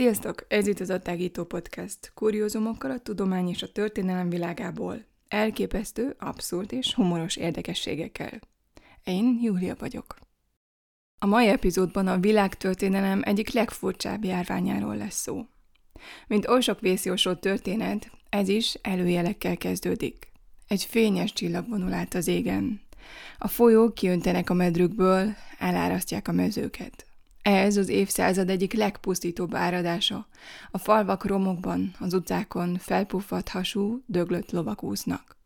Sziasztok! Ez itt az Attágító Podcast. Kuriózumokkal a tudomány és a történelem világából. Elképesztő, abszurd és humoros érdekességekkel. Én Júlia vagyok. A mai epizódban a világtörténelem egyik legfurcsább járványáról lesz szó. Mint oly sok vészjósó történet, ez is előjelekkel kezdődik. Egy fényes csillag vonul át az égen. A folyók kiöntenek a medrükből, elárasztják a mezőket. Ez az évszázad egyik legpusztítóbb áradása. A falvak romokban, az utcákon felpuffadt hasú, döglött lovak úsznak.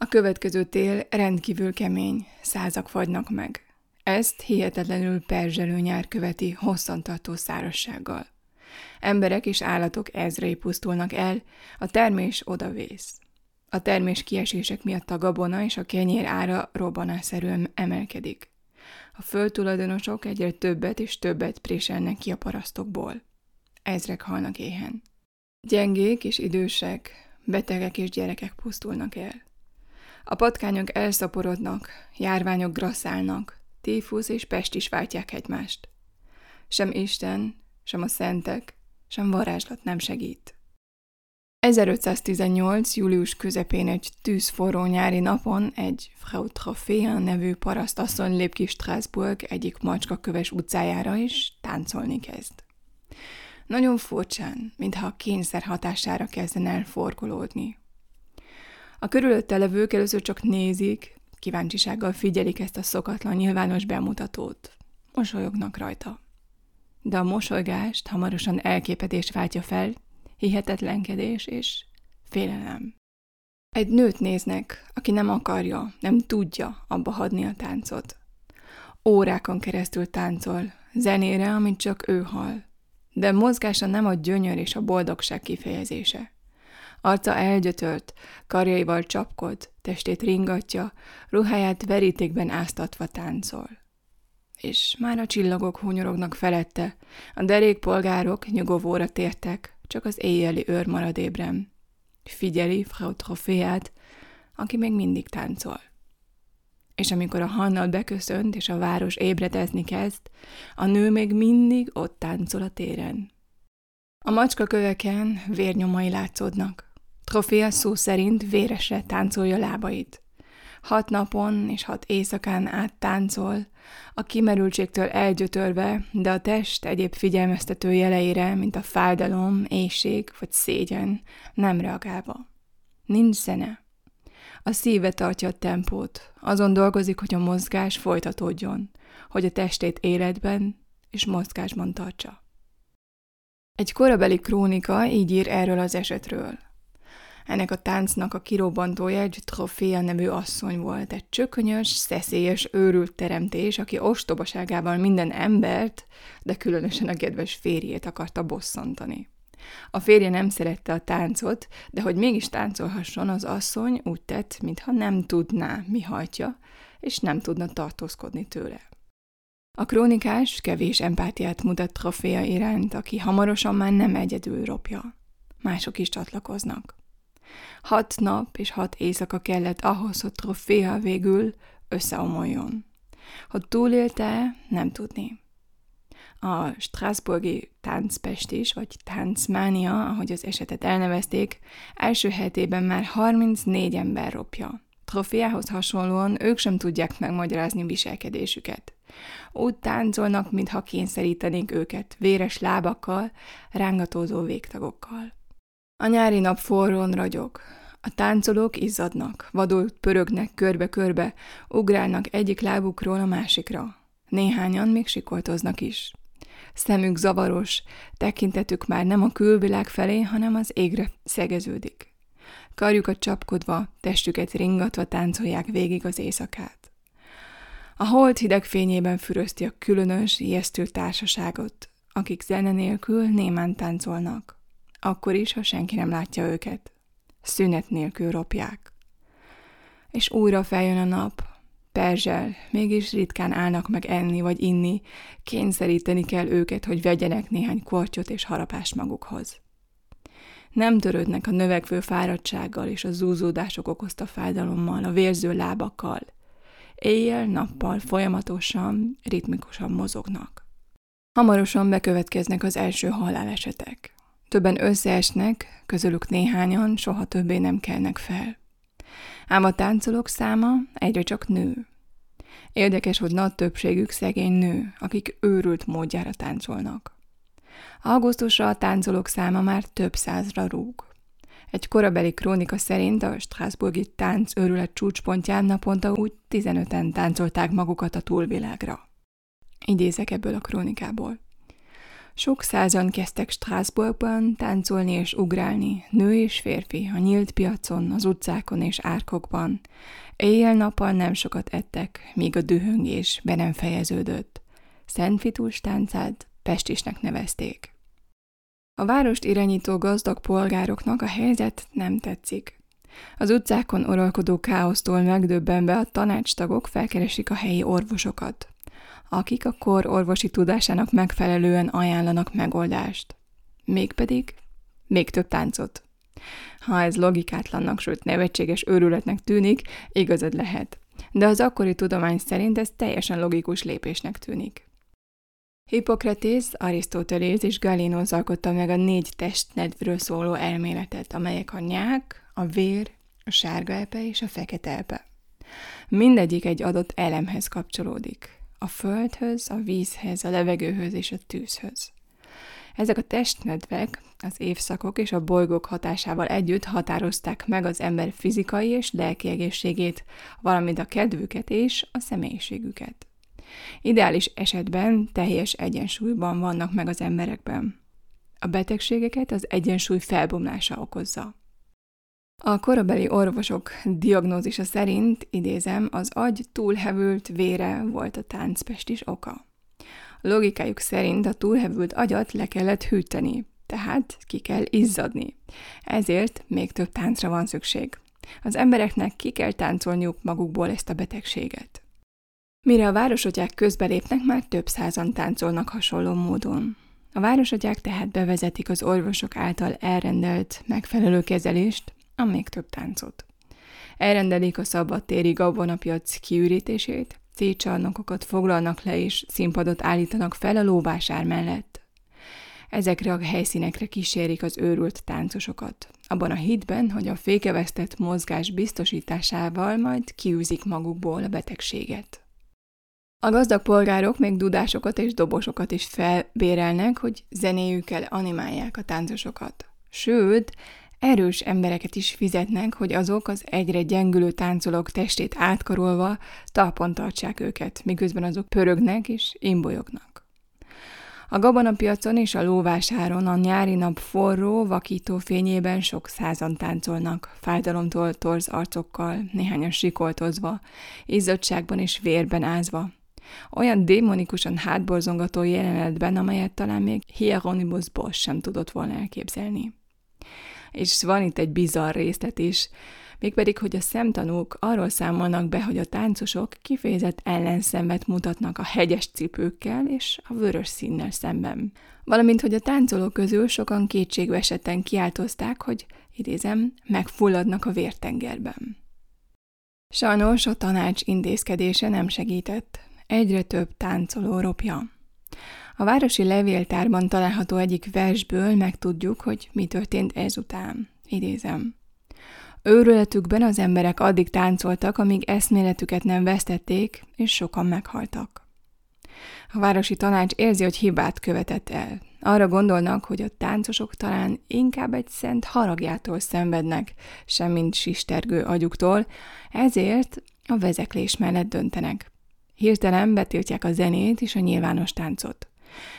A következő tél rendkívül kemény, százak fagynak meg. Ezt hihetetlenül perzselő nyár követi hosszantartó szárassággal. Emberek és állatok ezrei pusztulnak el, a termés odavész. A termés kiesések miatt a gabona és a kenyér ára robbanásszerűen emelkedik. A földtulajdonosok egyre többet és többet préselnek ki a parasztokból. Ezrek halnak éhen. Gyengék és idősek, betegek és gyerekek pusztulnak el. A patkányok elszaporodnak, járványok grasszálnak, tífusz és pest is váltják egymást. Sem Isten, sem a szentek, sem varázslat nem segít. 1518. július közepén egy tűzforró nyári napon egy Frau Trofea nevű parasztasszony lép ki Strasbourg egyik macskaköves utcájára, és táncolni kezd. Nagyon furcsán, mintha a kényszer hatására kezden el forgolódni. A körülötte levők először csak nézik, kíváncsisággal figyelik ezt a szokatlan nyilvános bemutatót. Mosolyognak rajta. De a mosolygást hamarosan elképedés váltja fel, hihetetlenkedés és félelem. Egy nőt néznek, aki nem akarja, nem tudja abba hagyni a táncot. Órákon keresztül táncol, zenére, amit csak ő hall. De mozgása nem a gyönyör és a boldogság kifejezése. Arca elgyötört, karjaival csapkod, testét ringatja, ruháját verítékben áztatva táncol. És már a csillagok hunyorognak felette, a derékpolgárok nyugovóra tértek, csak az éjjeli őr marad ébrem. Figyeli Frau Troféát, aki még mindig táncol. És amikor a hannal beköszönt, és a város ébredezni kezd, a nő még mindig ott táncol a téren. A macska köveken vérnyomai látszódnak. Troféa szó szerint véresre táncolja lábait. Hat napon és hat éjszakán át táncol, a kimerültségtől elgyötörve, de a test egyéb figyelmeztető jeleire, mint a fájdalom, éjség vagy szégyen, nem reagálva. Nincs zene. A szíve tartja a tempót, azon dolgozik, hogy a mozgás folytatódjon, hogy a testét életben és mozgásban tartsa. Egy korabeli krónika így ír erről az esetről – ennek a táncnak a kirobbantója egy Troféa nevű asszony volt, egy csökönyös, szeszélyes, őrült teremtés, aki ostobaságával minden embert, de különösen a kedves férjét akarta bosszantani. A férje nem szerette a táncot, de hogy mégis táncolhasson, az asszony úgy tett, mintha nem tudná, mi hajtja, és nem tudna tartózkodni tőle. A krónikás kevés empátiát mutat Troféa iránt, aki hamarosan már nem egyedül ropja. Mások is csatlakoznak. Hat nap és hat éjszaka kellett ahhoz, hogy troféha végül összeomoljon. Hogy túlélte, nem tudni. A Strasburgi táncpestis, vagy táncmánia, ahogy az esetet elnevezték, első hetében már 34 ember ropja. Troféához hasonlóan ők sem tudják megmagyarázni viselkedésüket. Úgy táncolnak, mintha kényszerítenék őket, véres lábakkal, rángatózó végtagokkal. A nyári nap forrón ragyog. A táncolók izzadnak, vadul pörögnek körbe-körbe, ugrálnak egyik lábukról a másikra. Néhányan még sikoltoznak is. Szemük zavaros, tekintetük már nem a külvilág felé, hanem az égre szegeződik. Karjukat csapkodva, testüket ringatva táncolják végig az éjszakát. A hold hideg fényében fürözti a különös, ijesztő társaságot, akik zene nélkül némán táncolnak akkor is, ha senki nem látja őket. Szünet nélkül ropják. És újra feljön a nap, perzsel, mégis ritkán állnak meg enni vagy inni, kényszeríteni kell őket, hogy vegyenek néhány kortyot és harapást magukhoz. Nem törődnek a növekvő fáradtsággal és a zúzódások okozta fájdalommal, a vérző lábakkal. Éjjel-nappal folyamatosan, ritmikusan mozognak. Hamarosan bekövetkeznek az első halálesetek. Többen összeesnek, közülük néhányan soha többé nem kelnek fel. Ám a táncolók száma egyre csak nő. Érdekes, hogy nagy többségük szegény nő, akik őrült módjára táncolnak. Augusztusra a táncolók száma már több százra rúg. Egy korabeli krónika szerint a Strasburgi tánc őrület csúcspontján naponta úgy 15-en táncolták magukat a túlvilágra. Idézek ebből a krónikából. Sok százan kezdtek Strasbourgban táncolni és ugrálni, nő és férfi, a nyílt piacon, az utcákon és árkokban. Éjjel-nappal nem sokat ettek, míg a dühöngés be nem fejeződött. Szent Vitus táncát Pestisnek nevezték. A várost irányító gazdag polgároknak a helyzet nem tetszik. Az utcákon uralkodó káosztól megdöbbenve a tanácstagok felkeresik a helyi orvosokat akik a kor orvosi tudásának megfelelően ajánlanak megoldást. Mégpedig még több táncot. Ha ez logikátlannak, sőt nevetséges őrületnek tűnik, igazad lehet. De az akkori tudomány szerint ez teljesen logikus lépésnek tűnik. Hippokratész, Arisztotelész és Galénosz alkotta meg a négy testnedvről szóló elméletet, amelyek a nyák, a vér, a sárga epe és a fekete epe. Mindegyik egy adott elemhez kapcsolódik a földhöz, a vízhez, a levegőhöz és a tűzhöz. Ezek a testnedvek az évszakok és a bolygók hatásával együtt határozták meg az ember fizikai és lelki egészségét, valamint a kedvüket és a személyiségüket. Ideális esetben teljes egyensúlyban vannak meg az emberekben. A betegségeket az egyensúly felbomlása okozza. A korabeli orvosok diagnózisa szerint, idézem, az agy túlhevült vére volt a táncpestis oka. Logikájuk szerint a túlhevült agyat le kellett hűteni, tehát ki kell izzadni. Ezért még több táncra van szükség. Az embereknek ki kell táncolniuk magukból ezt a betegséget. Mire a városatyák közbelépnek, már több százan táncolnak hasonló módon. A városatyák tehát bevezetik az orvosok által elrendelt megfelelő kezelést, a még több táncot. Elrendelik a szabadtéri gabonapiac kiürítését, cécsarnokokat foglalnak le és színpadot állítanak fel a lóvásár mellett. Ezekre a helyszínekre kísérik az őrült táncosokat, abban a hitben, hogy a fékevesztett mozgás biztosításával majd kiűzik magukból a betegséget. A gazdag polgárok még dudásokat és dobosokat is felbérelnek, hogy zenéjükkel animálják a táncosokat. Sőt, erős embereket is fizetnek, hogy azok az egyre gyengülő táncolók testét átkarolva talpon tartsák őket, miközben azok pörögnek és imbolyognak. A gabonapiacon és a lóvásáron a nyári nap forró, vakító fényében sok százan táncolnak, fájdalomtól torz arcokkal, néhányan sikoltozva, izzadságban és vérben ázva. Olyan démonikusan hátborzongató jelenetben, amelyet talán még Hieronymus Bosch sem tudott volna elképzelni és van itt egy bizarr részlet is, mégpedig, hogy a szemtanúk arról számolnak be, hogy a táncosok kifejezett ellenszenvet mutatnak a hegyes cipőkkel és a vörös színnel szemben. Valamint, hogy a táncolók közül sokan kétségbe esetten kiáltozták, hogy, idézem, megfulladnak a vértengerben. Sajnos a tanács intézkedése nem segített. Egyre több táncoló ropja. A városi levéltárban található egyik versből megtudjuk, hogy mi történt ezután. Idézem. Őrületükben az emberek addig táncoltak, amíg eszméletüket nem vesztették, és sokan meghaltak. A városi tanács érzi, hogy hibát követett el. Arra gondolnak, hogy a táncosok talán inkább egy szent haragjától szenvednek, semmint sistergő agyuktól, ezért a vezeklés mellett döntenek. Hirtelen betiltják a zenét és a nyilvános táncot.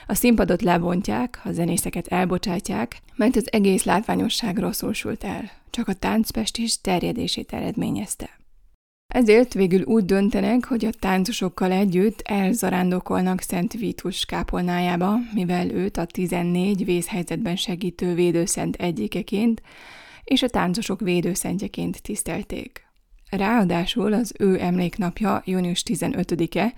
A színpadot lebontják, a zenészeket elbocsátják, mert az egész látványosság rosszul sült el, csak a táncpest is terjedését eredményezte. Ezért végül úgy döntenek, hogy a táncosokkal együtt elzarándokolnak Szent Vítus kápolnájába, mivel őt a 14 vészhelyzetben segítő védőszent egyikeként és a táncosok védőszentjeként tisztelték. Ráadásul az ő emléknapja június 15-e,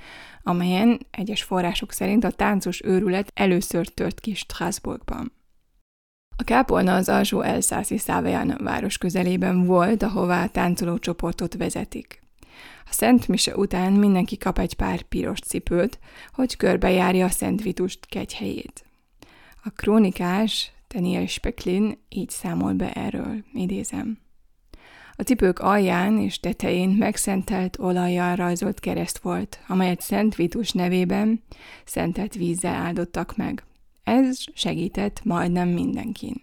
amelyen egyes források szerint a táncos őrület először tört ki Strasbourgban. A kápolna az alsó elszászi Száveján város közelében volt, ahová a táncoló csoportot vezetik. A Szent Mise után mindenki kap egy pár piros cipőt, hogy körbejárja a Szent Vitust kegyhelyét. A krónikás Daniel Speklin így számol be erről, idézem. A cipők alján és tetején megszentelt olajjal rajzolt kereszt volt, amelyet Szent Vitus nevében szentelt vízzel áldottak meg. Ez segített majdnem mindenkin.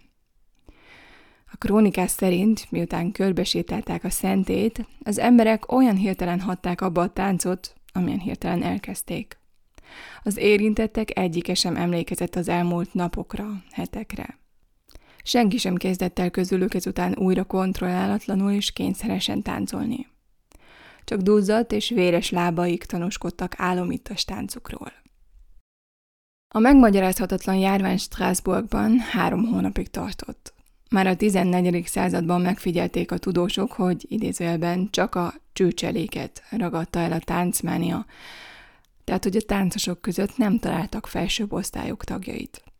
A krónikás szerint, miután körbesétálták a szentét, az emberek olyan hirtelen hatták abba a táncot, amilyen hirtelen elkezdték. Az érintettek egyike sem emlékezett az elmúlt napokra, hetekre. Senki sem kezdett el közülük ezután újra kontrollálatlanul és kényszeresen táncolni. Csak duzzadt és véres lábaik tanúskodtak álomittas táncukról. A megmagyarázhatatlan járvány Strasbourgban három hónapig tartott. Már a 14. században megfigyelték a tudósok, hogy idézőjelben csak a csőcseléket ragadta el a táncmánia, tehát hogy a táncosok között nem találtak felsőbb osztályok tagjait.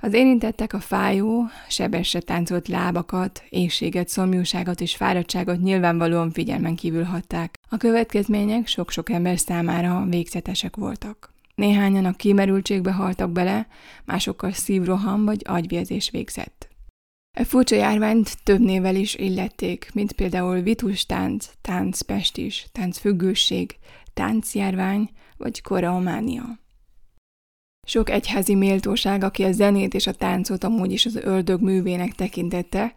Az érintettek a fájó, sebesre táncolt lábakat, éjséget, szomjúságot és fáradtságot nyilvánvalóan figyelmen kívül hatták. A következmények sok-sok ember számára végzetesek voltak. Néhányan a kimerültségbe haltak bele, másokkal szívroham vagy agyvérzés végzett. E furcsa járványt több nével is illették, mint például vitus tánc, tánc pestis, tánc függőség, táncjárvány vagy koreománia. Sok egyházi méltóság, aki a zenét és a táncot amúgy is az ördög művének tekintette,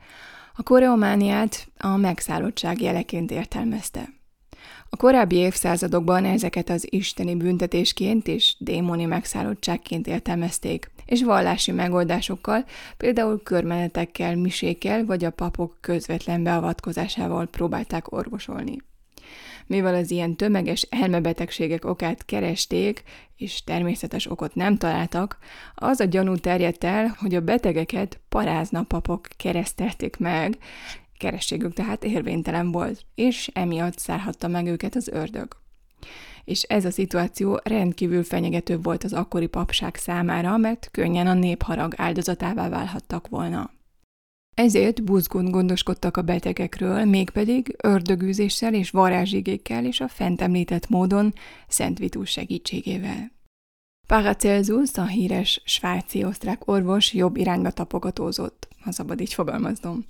a koreomániát a megszállottság jeleként értelmezte. A korábbi évszázadokban ezeket az isteni büntetésként és démoni megszállottságként értelmezték, és vallási megoldásokkal, például körmenetekkel, misékkel vagy a papok közvetlen beavatkozásával próbálták orvosolni mivel az ilyen tömeges elmebetegségek okát keresték, és természetes okot nem találtak, az a gyanú terjedt el, hogy a betegeket paráznapapok keresztelték meg, kerességük tehát érvénytelen volt, és emiatt szárhatta meg őket az ördög. És ez a szituáció rendkívül fenyegető volt az akkori papság számára, mert könnyen a népharag áldozatává válhattak volna. Ezért buzgón gondoskodtak a betegekről, mégpedig ördögűzéssel és varázsigékkel és a fent említett módon Szent Vitus segítségével. Paracelsus, a híres svájci-osztrák orvos jobb irányba tapogatózott, ha szabad így fogalmaznom.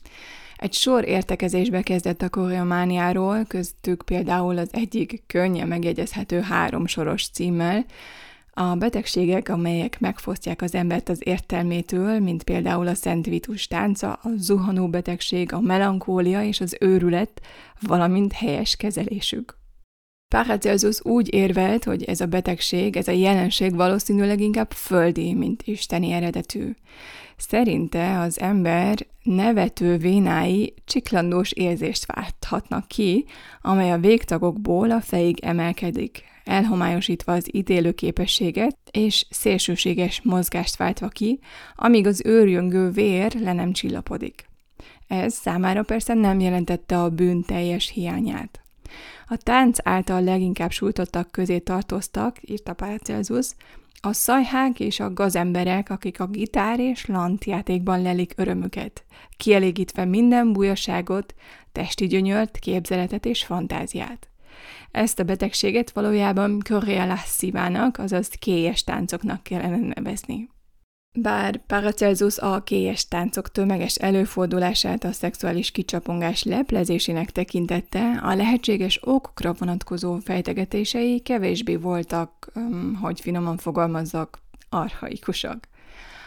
Egy sor értekezésbe kezdett a koreomániáról, köztük például az egyik könnyen megjegyezhető három soros címmel, a betegségek, amelyek megfosztják az embert az értelmétől, mint például a Szent Vitus tánca, a zuhanó betegség, a melankólia és az őrület, valamint helyes kezelésük. Paracelsus úgy érvelt, hogy ez a betegség, ez a jelenség valószínűleg inkább földi, mint isteni eredetű. Szerinte az ember nevető vénái csiklandós érzést válthatnak ki, amely a végtagokból a fejig emelkedik, elhomályosítva az ítélő képességet, és szélsőséges mozgást váltva ki, amíg az őrjöngő vér le nem csillapodik. Ez számára persze nem jelentette a bűn teljes hiányát. A tánc által leginkább sújtottak közé tartoztak, írta Paracelsus, a szajhák és a gazemberek, akik a gitár és lant játékban lelik örömüket, kielégítve minden bújaságot, testi gyönyört, képzeletet és fantáziát. Ezt a betegséget valójában Coriolanssivának, azaz kélyes táncoknak kellene nevezni. Bár Paracelsus a kélyes táncok tömeges előfordulását a szexuális kicsapongás leplezésének tekintette, a lehetséges okokra vonatkozó fejtegetései kevésbé voltak, hogy finoman fogalmazzak, arhaikusak.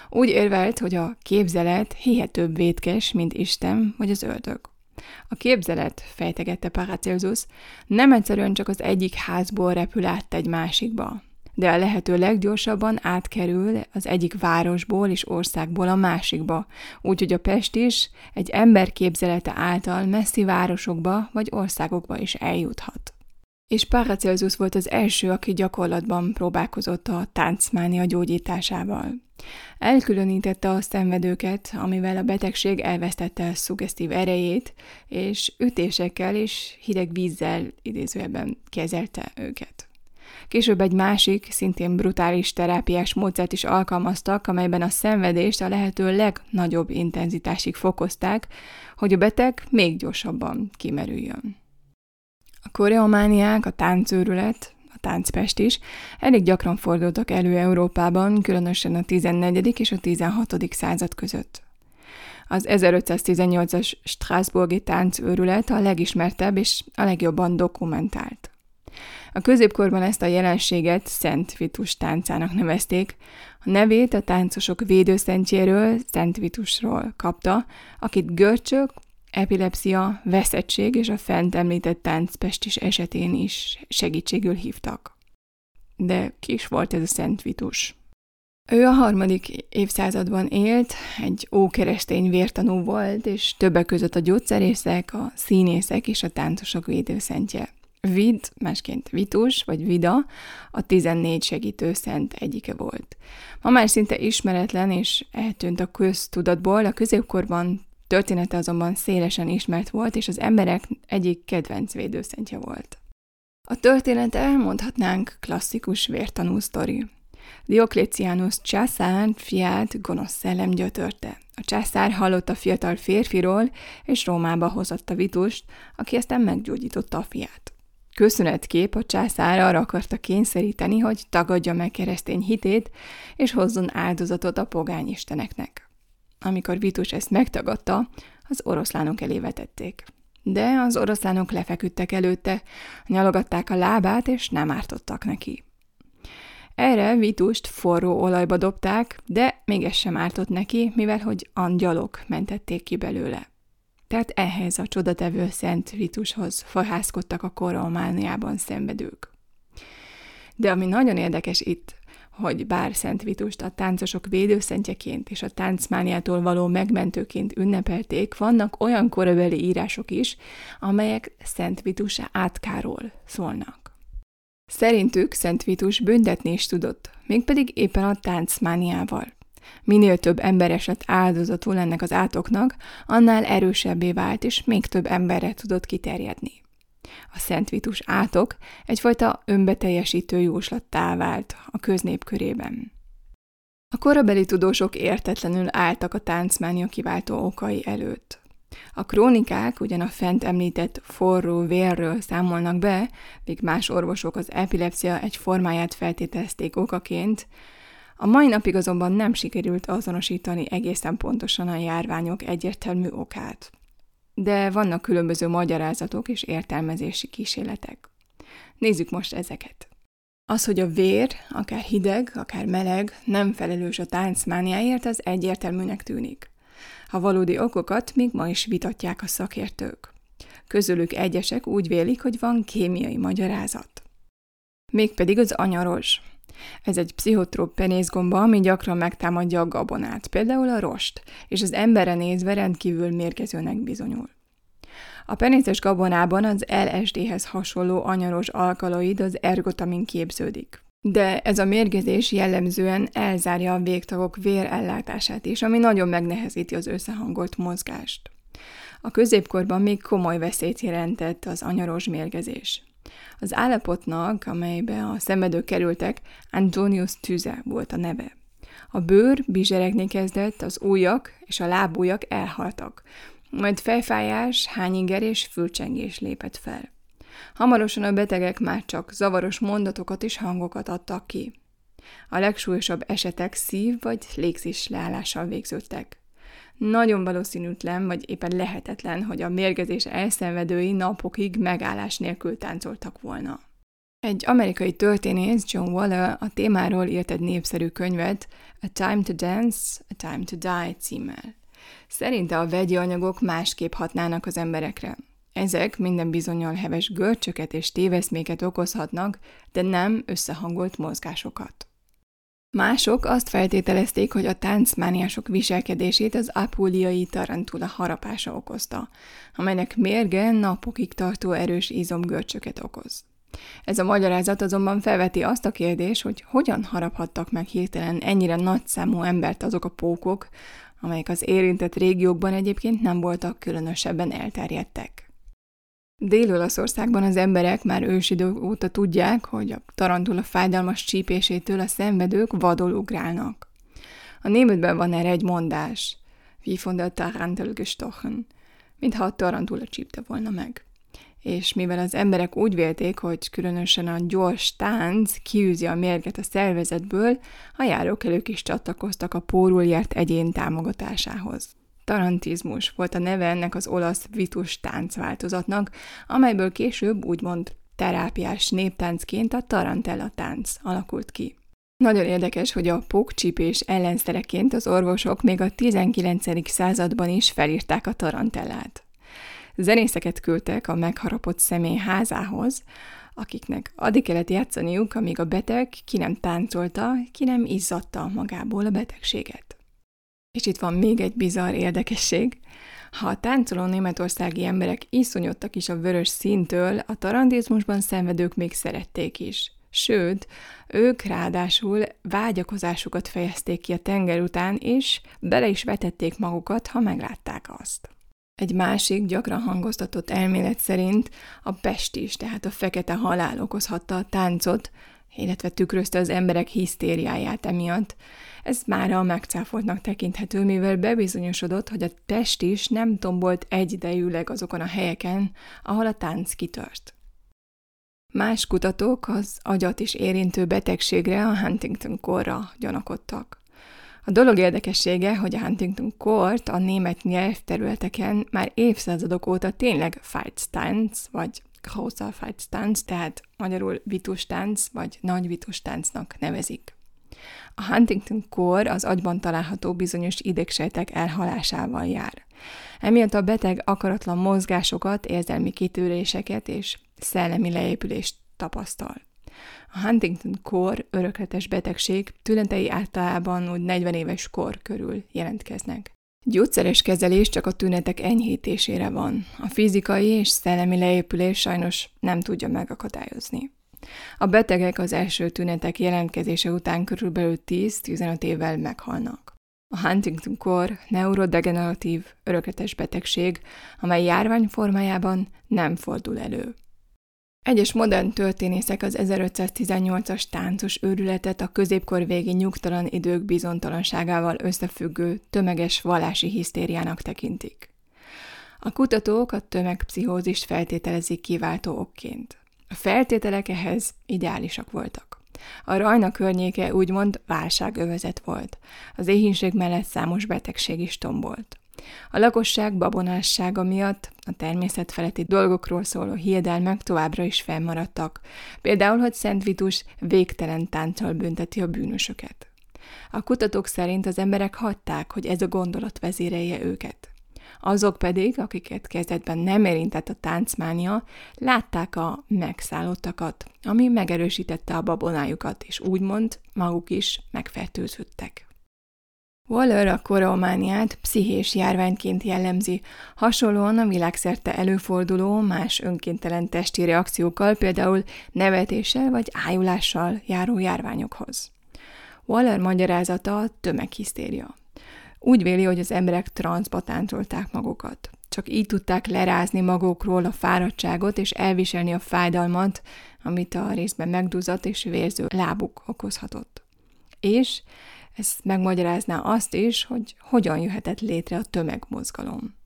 Úgy érvelt, hogy a képzelet hihetőbb vétkes, mint Isten vagy az ördög. A képzelet, fejtegette Paracelsus, nem egyszerűen csak az egyik házból repül át egy másikba, de a lehető leggyorsabban átkerül az egyik városból és országból a másikba, úgyhogy a Pest is egy ember képzelete által messzi városokba vagy országokba is eljuthat és Paracelsus volt az első, aki gyakorlatban próbálkozott a táncmánia gyógyításával. Elkülönítette a szenvedőket, amivel a betegség elvesztette a szuggesztív erejét, és ütésekkel és hideg vízzel idézőjelben kezelte őket. Később egy másik, szintén brutális terápiás módszert is alkalmaztak, amelyben a szenvedést a lehető legnagyobb intenzitásig fokozták, hogy a beteg még gyorsabban kimerüljön. A koreomániák, a táncőrület, a táncpest is elég gyakran fordultak elő Európában, különösen a 14. és a 16. század között. Az 1518-as Strasburgi táncőrület a legismertebb és a legjobban dokumentált. A középkorban ezt a jelenséget Szent Vitus táncának nevezték, a nevét a táncosok védőszentjéről, Szent Vitusról kapta, akit görcsök, epilepsia, veszettség és a fent említett táncpestis esetén is segítségül hívtak. De ki is volt ez a Szent Vitus? Ő a harmadik évszázadban élt, egy ókeresztény vértanú volt, és többek között a gyógyszerészek, a színészek és a táncosok védőszentje. Vid, másként Vitus vagy Vida, a 14 segítő szent egyike volt. Ma már szinte ismeretlen és eltűnt a köztudatból, a középkorban története azonban szélesen ismert volt, és az emberek egyik kedvenc védőszentje volt. A történet elmondhatnánk klasszikus vértanú sztori. Diocletianus császár fiát gonosz szellem gyötörte. A császár hallott a fiatal férfiról, és Rómába hozott a vitust, aki aztán meggyógyította a fiát. Köszönetkép a császár arra akarta kényszeríteni, hogy tagadja meg keresztény hitét, és hozzon áldozatot a pogány isteneknek. Amikor Vitus ezt megtagadta, az oroszlánok elé vetették. De az oroszlánok lefeküdtek előtte, nyalogatták a lábát, és nem ártottak neki. Erre Vitust forró olajba dobták, de még ez sem ártott neki, mivel hogy angyalok mentették ki belőle. Tehát ehhez a csodatevő Szent Vitushoz fahászkodtak a koromániában szenvedők. De ami nagyon érdekes itt, hogy bár Szent Vitust a táncosok védőszentjeként és a táncmániától való megmentőként ünnepelték, vannak olyan korabeli írások is, amelyek Szent Vitus átkáról szólnak. Szerintük Szent Vitus büntetni is tudott, mégpedig éppen a táncmániával. Minél több ember esett áldozatul ennek az átoknak, annál erősebbé vált, és még több emberre tudott kiterjedni. A Szent Vitus átok egyfajta önbeteljesítő jóslattá vált a köznép körében. A korabeli tudósok értetlenül álltak a táncmánia kiváltó okai előtt. A krónikák ugyan a fent említett forró vérről számolnak be, míg más orvosok az epilepsia egy formáját feltételezték okaként, a mai napig azonban nem sikerült azonosítani egészen pontosan a járványok egyértelmű okát. De vannak különböző magyarázatok és értelmezési kísérletek. Nézzük most ezeket. Az, hogy a vér, akár hideg, akár meleg, nem felelős a táncmániáért, az egyértelműnek tűnik. A valódi okokat még ma is vitatják a szakértők. Közülük egyesek úgy vélik, hogy van kémiai magyarázat. Mégpedig az anyaros. Ez egy pszichotróp penészgomba, ami gyakran megtámadja a gabonát, például a rost, és az emberre nézve rendkívül mérgezőnek bizonyul. A penészes gabonában az LSD-hez hasonló anyaros alkaloid, az ergotamin képződik. De ez a mérgezés jellemzően elzárja a végtagok vérellátását is, ami nagyon megnehezíti az összehangolt mozgást. A középkorban még komoly veszélyt jelentett az anyaros mérgezés. Az állapotnak, amelybe a szenvedők kerültek, Antonius tüze volt a neve. A bőr bizseregni kezdett, az ujjak és a lábújak elhaltak, majd fejfájás, hányinger és fülcsengés lépett fel. Hamarosan a betegek már csak zavaros mondatokat és hangokat adtak ki. A legsúlyosabb esetek szív- vagy légzés leállással végződtek. Nagyon valószínűtlen, vagy éppen lehetetlen, hogy a mérgezés elszenvedői napokig megállás nélkül táncoltak volna. Egy amerikai történész, John Waller a témáról írt egy népszerű könyvet, A Time to Dance, A Time to Die címmel. Szerinte a vegyi anyagok másképp hatnának az emberekre. Ezek minden bizonyal heves görcsöket és téveszméket okozhatnak, de nem összehangolt mozgásokat. Mások azt feltételezték, hogy a táncmániások viselkedését az apuliai tarantula harapása okozta, amelynek mérge napokig tartó erős izomgörcsöket okoz. Ez a magyarázat azonban felveti azt a kérdést, hogy hogyan haraphattak meg hirtelen ennyire nagy számú embert azok a pókok, amelyek az érintett régiókban egyébként nem voltak különösebben elterjedtek. Dél-Olaszországban az emberek már ősidők óta tudják, hogy a tarantula fájdalmas csípésétől a szenvedők vadul ugrálnak. A németben van erre egy mondás, wie von der Tarantel gestochen, mintha a tarantula csípte volna meg. és mivel az emberek úgy vélték, hogy különösen a gyors tánc kiűzi a mérget a szervezetből, a járókelők is csatlakoztak a pórul járt egyén támogatásához. Tarantizmus volt a neve ennek az olasz vitus táncváltozatnak, amelyből később úgymond terápiás néptáncként a tarantella tánc alakult ki. Nagyon érdekes, hogy a pókcsípés ellenszereként az orvosok még a 19. században is felírták a tarantellát. Zenészeket küldtek a megharapott személy házához, akiknek addig kellett játszaniuk, amíg a beteg ki nem táncolta, ki nem izzadta magából a betegséget. És itt van még egy bizarr érdekesség. Ha a táncoló németországi emberek iszonyodtak is a vörös színtől, a tarandizmusban szenvedők még szerették is. Sőt, ők ráadásul vágyakozásukat fejezték ki a tenger után, és bele is vetették magukat, ha meglátták azt. Egy másik, gyakran hangoztatott elmélet szerint a pestis, tehát a fekete halál okozhatta a táncot, illetve tükrözte az emberek hisztériáját emiatt. Ez már a megcáfoltnak tekinthető, mivel bebizonyosodott, hogy a pestis nem tombolt egyidejűleg azokon a helyeken, ahol a tánc kitört. Más kutatók az agyat is érintő betegségre, a Huntington-korra gyanakodtak. A dolog érdekessége, hogy a Huntington kort a német nyelvterületeken már évszázadok óta tényleg Feitstanz, vagy großer Feitstanz, tehát magyarul vitustánc, vagy nagy vitustáncnak nevezik. A Huntington kor az agyban található bizonyos idegsejtek elhalásával jár. Emiatt a beteg akaratlan mozgásokat, érzelmi kitűréseket és szellemi leépülést tapasztal. A Huntington-kor örökletes betegség tünetei általában úgy 40 éves kor körül jelentkeznek. Gyógyszeres kezelés csak a tünetek enyhítésére van. A fizikai és szellemi leépülés sajnos nem tudja megakadályozni. A betegek az első tünetek jelentkezése után körülbelül 10-15 évvel meghalnak. A Huntington-kor neurodegeneratív örökletes betegség, amely járvány formájában nem fordul elő. Egyes modern történészek az 1518-as táncos őrületet a középkor végi nyugtalan idők bizonytalanságával összefüggő tömeges vallási hisztériának tekintik. A kutatók a tömegpszichózist feltételezik kiváltó okként. A feltételek ehhez ideálisak voltak. A rajna környéke úgymond válságövezet volt. Az éhínség mellett számos betegség is tombolt. A lakosság babonássága miatt a természet feletti dolgokról szóló hiedelmek továbbra is fennmaradtak, például, hogy Szent Vitus végtelen tánccal bünteti a bűnösöket. A kutatók szerint az emberek hagyták, hogy ez a gondolat vezérelje őket. Azok pedig, akiket kezdetben nem érintett a táncmánia, látták a megszállottakat, ami megerősítette a babonájukat, és úgymond maguk is megfertőződtek. Waller a koromániát pszichés járványként jellemzi, hasonlóan a világszerte előforduló más önkéntelen testi reakciókkal, például nevetéssel vagy ájulással járó járványokhoz. Waller magyarázata a tömeghisztéria. Úgy véli, hogy az emberek transzba táncolták magukat. Csak így tudták lerázni magukról a fáradtságot és elviselni a fájdalmat, amit a részben megduzzadt és vérző lábuk okozhatott. És ez megmagyarázná azt is, hogy hogyan jöhetett létre a tömegmozgalom.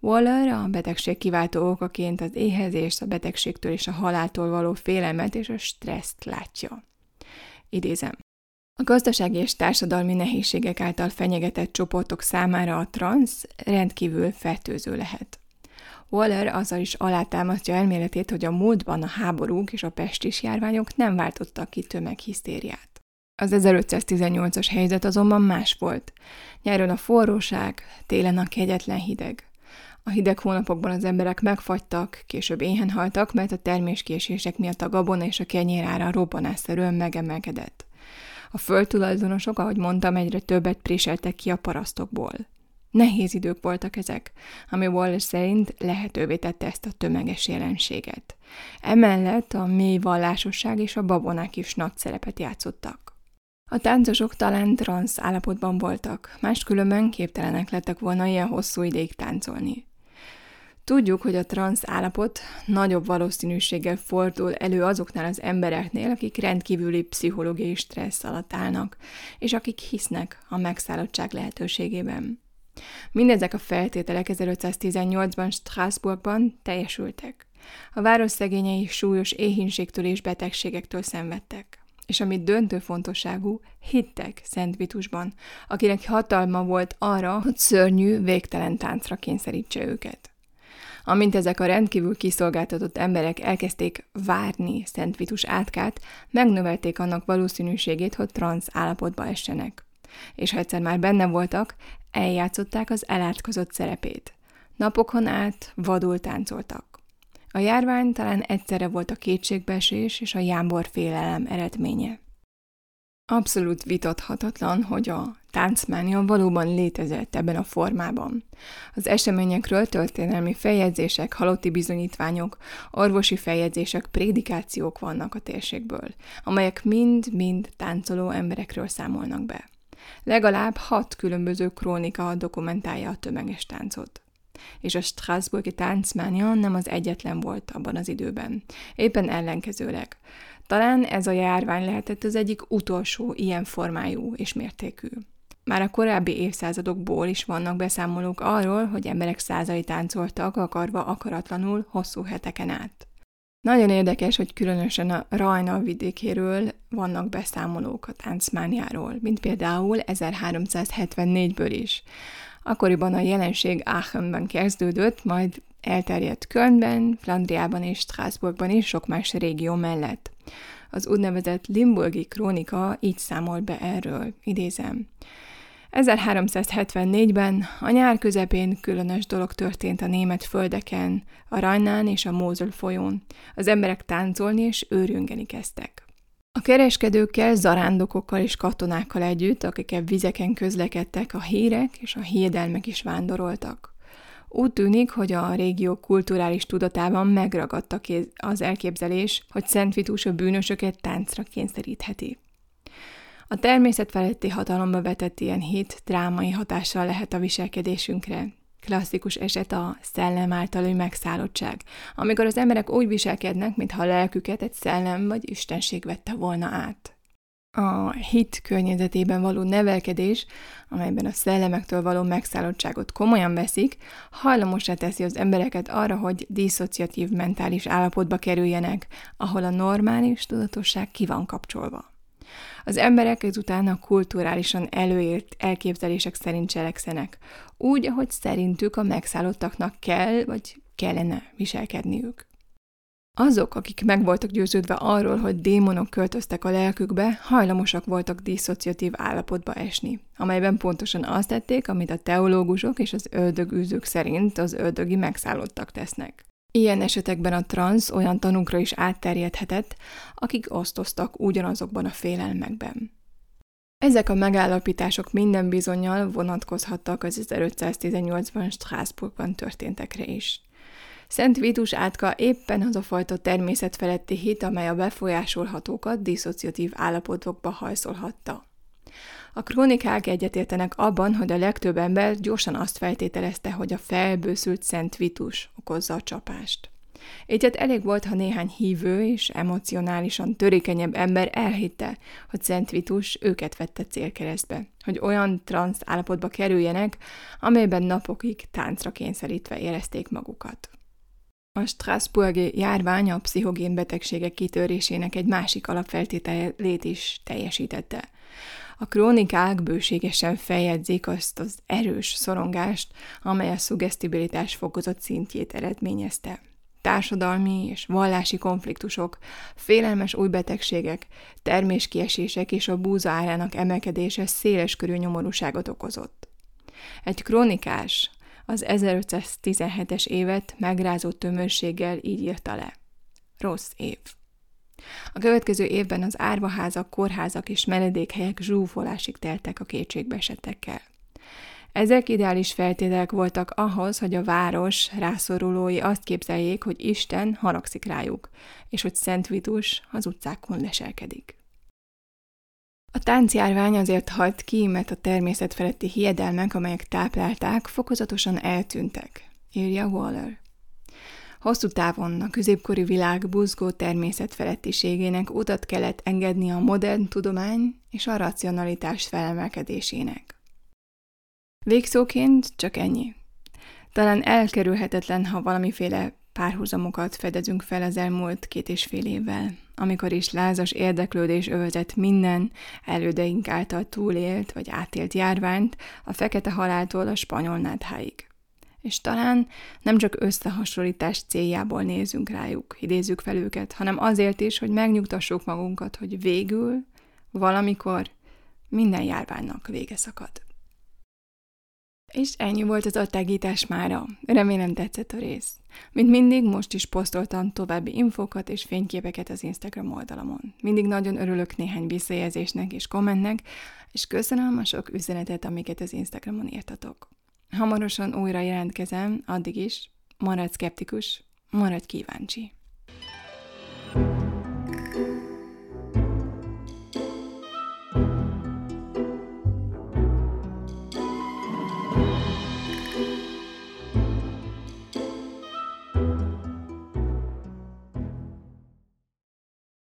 Waller a betegség kiváltó okaként az éhezést, a betegségtől és a haláltól való félelmet és a stresszt látja. Idézem. A gazdasági és társadalmi nehézségek által fenyegetett csoportok számára a transz rendkívül fertőző lehet. Waller azzal is alátámasztja elméletét, hogy a múltban a háborúk és a pestis járványok nem váltottak ki tömeghisztériát. Az 1518-as helyzet azonban más volt. Nyáron a forróság, télen a kegyetlen hideg. A hideg hónapokban az emberek megfagytak, később éhen haltak, mert a terméskésések miatt a gabona és a kenyér ára robbanásszerűen megemelkedett. A földtulajdonosok, ahogy mondtam, egyre többet préseltek ki a parasztokból. Nehéz idők voltak ezek, ami Wallace szerint lehetővé tette ezt a tömeges jelenséget. Emellett a mély vallásosság és a babonák is nagy szerepet játszottak. A táncosok talán transz állapotban voltak, máskülönben képtelenek lettek volna ilyen hosszú ideig táncolni. Tudjuk, hogy a transz állapot nagyobb valószínűséggel fordul elő azoknál az embereknél, akik rendkívüli pszichológiai stressz alatt állnak, és akik hisznek a megszállottság lehetőségében. Mindezek a feltételek 1518-ban Strasbourgban teljesültek. A város szegényei súlyos éhínségtől és betegségektől szenvedtek és amit döntő fontosságú, hittek Szent Vitusban, akinek hatalma volt arra, hogy szörnyű, végtelen táncra kényszerítse őket. Amint ezek a rendkívül kiszolgáltatott emberek elkezdték várni Szent Vitus átkát, megnövelték annak valószínűségét, hogy transz állapotba essenek. És ha egyszer már benne voltak, eljátszották az elátkozott szerepét. Napokon át vadul táncoltak. A járvány talán egyszerre volt a kétségbeesés és a jámbor félelem eredménye. Abszolút vitathatatlan, hogy a táncmánia valóban létezett ebben a formában. Az eseményekről történelmi feljegyzések, halotti bizonyítványok, orvosi feljegyzések, prédikációk vannak a térségből, amelyek mind-mind táncoló emberekről számolnak be. Legalább hat különböző krónika dokumentálja a tömeges táncot és a Strasburgi táncmánia nem az egyetlen volt abban az időben. Éppen ellenkezőleg. Talán ez a járvány lehetett az egyik utolsó ilyen formájú és mértékű. Már a korábbi évszázadokból is vannak beszámolók arról, hogy emberek százai táncoltak akarva akaratlanul hosszú heteken át. Nagyon érdekes, hogy különösen a Rajna vidékéről vannak beszámolók a táncmániáról, mint például 1374-ből is. Akkoriban a jelenség Aachenben kezdődött, majd elterjedt Kölnben, Flandriában és Strasbourgban is sok más régió mellett. Az úgynevezett Limburgi krónika így számol be erről, idézem. 1374-ben a nyár közepén különös dolog történt a német földeken, a Rajnán és a Mózul folyón. Az emberek táncolni és őrjöngeni kezdtek. Kereskedőkkel, zarándokokkal és katonákkal együtt, akik vizeken közlekedtek, a hírek és a hiedelmek is vándoroltak. Úgy tűnik, hogy a régió kulturális tudatában megragadta az elképzelés, hogy Szent Vitus a bűnösöket táncra kényszerítheti. A természet feletti hatalomba vetett ilyen hit drámai hatással lehet a viselkedésünkre, Klasszikus eset a szellem általi megszállottság, amikor az emberek úgy viselkednek, mintha a lelküket egy szellem vagy istenség vette volna át. A hit környezetében való nevelkedés, amelyben a szellemektől való megszállottságot komolyan veszik, hajlamosra teszi az embereket arra, hogy diszociatív mentális állapotba kerüljenek, ahol a normális tudatosság ki van kapcsolva. Az emberek ezután a kulturálisan előírt elképzelések szerint cselekszenek, úgy, ahogy szerintük a megszállottaknak kell, vagy kellene viselkedniük. Azok, akik meg voltak győződve arról, hogy démonok költöztek a lelkükbe, hajlamosak voltak diszociatív állapotba esni, amelyben pontosan azt tették, amit a teológusok és az öldögűzők szerint az öldögi megszállottak tesznek. Ilyen esetekben a transz olyan tanukra is átterjedhetett, akik osztoztak ugyanazokban a félelmekben. Ezek a megállapítások minden bizonyal vonatkozhattak az 1518-ban Strasbourgban történtekre is. Szent Vitus átka éppen az a fajta természetfeletti hit, amely a befolyásolhatókat diszociatív állapotokba hajszolhatta. A krónikák egyetértenek abban, hogy a legtöbb ember gyorsan azt feltételezte, hogy a felbőszült Szent Vitus okozza a csapást. Így hát elég volt, ha néhány hívő és emocionálisan törékenyebb ember elhitte, hogy Szent Vitus őket vette célkeresztbe, hogy olyan transz állapotba kerüljenek, amelyben napokig táncra kényszerítve érezték magukat. A Strasburgi járvány a pszichogén betegségek kitörésének egy másik alapfeltételét is teljesítette. A krónikák bőségesen feljegyzik azt az erős szorongást, amely a szuggesztibilitás fokozott szintjét eredményezte. Társadalmi és vallási konfliktusok, félelmes új betegségek, terméskiesések és a búza árának emelkedése széles körű nyomorúságot okozott. Egy krónikás az 1517-es évet megrázó tömörséggel így írta le. Rossz év. A következő évben az árvaházak, kórházak és menedékhelyek zsúfolásig teltek a kétségbeesettekkel. Ezek ideális feltételek voltak ahhoz, hogy a város rászorulói azt képzeljék, hogy Isten haragszik rájuk, és hogy Szent Vitus az utcákon leselkedik. A táncjárvány azért halt ki, mert a természet feletti hiedelmek, amelyek táplálták, fokozatosan eltűntek, írja Waller. Hosszú távon a középkori világ buzgó természetfelettiségének utat kellett engedni a modern tudomány és a racionalitás felemelkedésének. Végszóként csak ennyi. Talán elkerülhetetlen, ha valamiféle párhuzamokat fedezünk fel az elmúlt két és fél évvel, amikor is lázas érdeklődés övezett minden elődeink által túlélt vagy átélt járványt a fekete haláltól a spanyol nátháig. És talán nem csak összehasonlítás céljából nézünk rájuk, idézzük fel őket, hanem azért is, hogy megnyugtassuk magunkat, hogy végül, valamikor minden járványnak vége szakad. És ennyi volt az attágítás mára. Remélem tetszett a rész. Mint mindig, most is posztoltam további infókat és fényképeket az Instagram oldalamon. Mindig nagyon örülök néhány visszajelzésnek és kommentnek, és köszönöm a sok üzenetet, amiket az Instagramon írtatok. Hamarosan újra jelentkezem, addig is maradj szkeptikus, maradj kíváncsi.